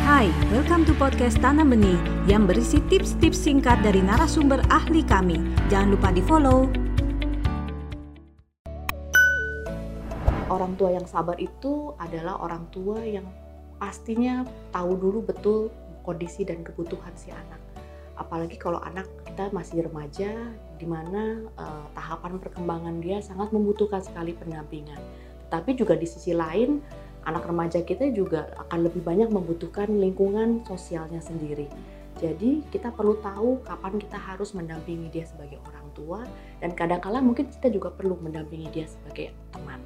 Hai, welcome to podcast Tanam Benih yang berisi tips-tips singkat dari narasumber ahli kami. Jangan lupa di-follow. Orang tua yang sabar itu adalah orang tua yang pastinya tahu dulu betul kondisi dan kebutuhan si anak. Apalagi kalau anak kita masih remaja, di mana uh, tahapan perkembangan dia sangat membutuhkan sekali pendampingan. Tapi juga di sisi lain, anak remaja kita juga akan lebih banyak membutuhkan lingkungan sosialnya sendiri. Jadi kita perlu tahu kapan kita harus mendampingi dia sebagai orang tua dan kadang-kala mungkin kita juga perlu mendampingi dia sebagai teman.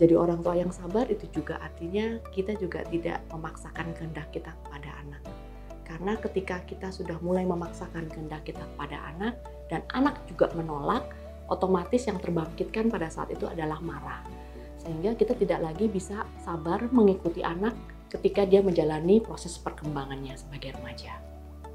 Jadi orang tua yang sabar itu juga artinya kita juga tidak memaksakan kehendak kita kepada anak. Karena ketika kita sudah mulai memaksakan kehendak kita kepada anak dan anak juga menolak, otomatis yang terbangkitkan pada saat itu adalah marah sehingga kita tidak lagi bisa sabar mengikuti anak ketika dia menjalani proses perkembangannya sebagai remaja.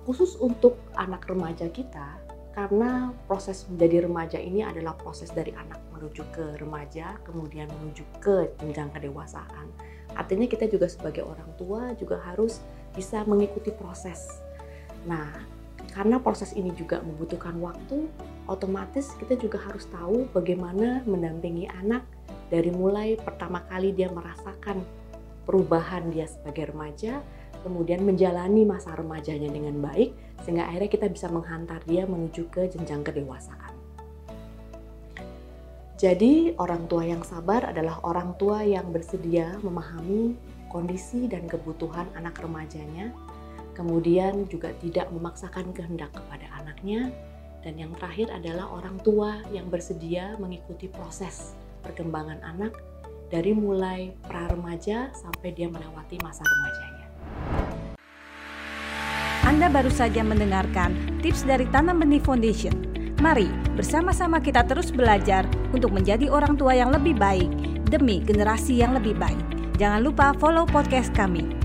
Khusus untuk anak remaja kita, karena proses menjadi remaja ini adalah proses dari anak menuju ke remaja, kemudian menuju ke jenjang kedewasaan. Artinya kita juga sebagai orang tua juga harus bisa mengikuti proses. Nah, karena proses ini juga membutuhkan waktu, otomatis kita juga harus tahu bagaimana mendampingi anak dari mulai pertama kali dia merasakan perubahan dia sebagai remaja, kemudian menjalani masa remajanya dengan baik, sehingga akhirnya kita bisa menghantar dia menuju ke jenjang kedewasaan. Jadi, orang tua yang sabar adalah orang tua yang bersedia memahami kondisi dan kebutuhan anak remajanya, kemudian juga tidak memaksakan kehendak kepada anaknya, dan yang terakhir adalah orang tua yang bersedia mengikuti proses perkembangan anak dari mulai pra remaja sampai dia melewati masa remajanya. Anda baru saja mendengarkan tips dari Tanam Benih Foundation. Mari bersama-sama kita terus belajar untuk menjadi orang tua yang lebih baik demi generasi yang lebih baik. Jangan lupa follow podcast kami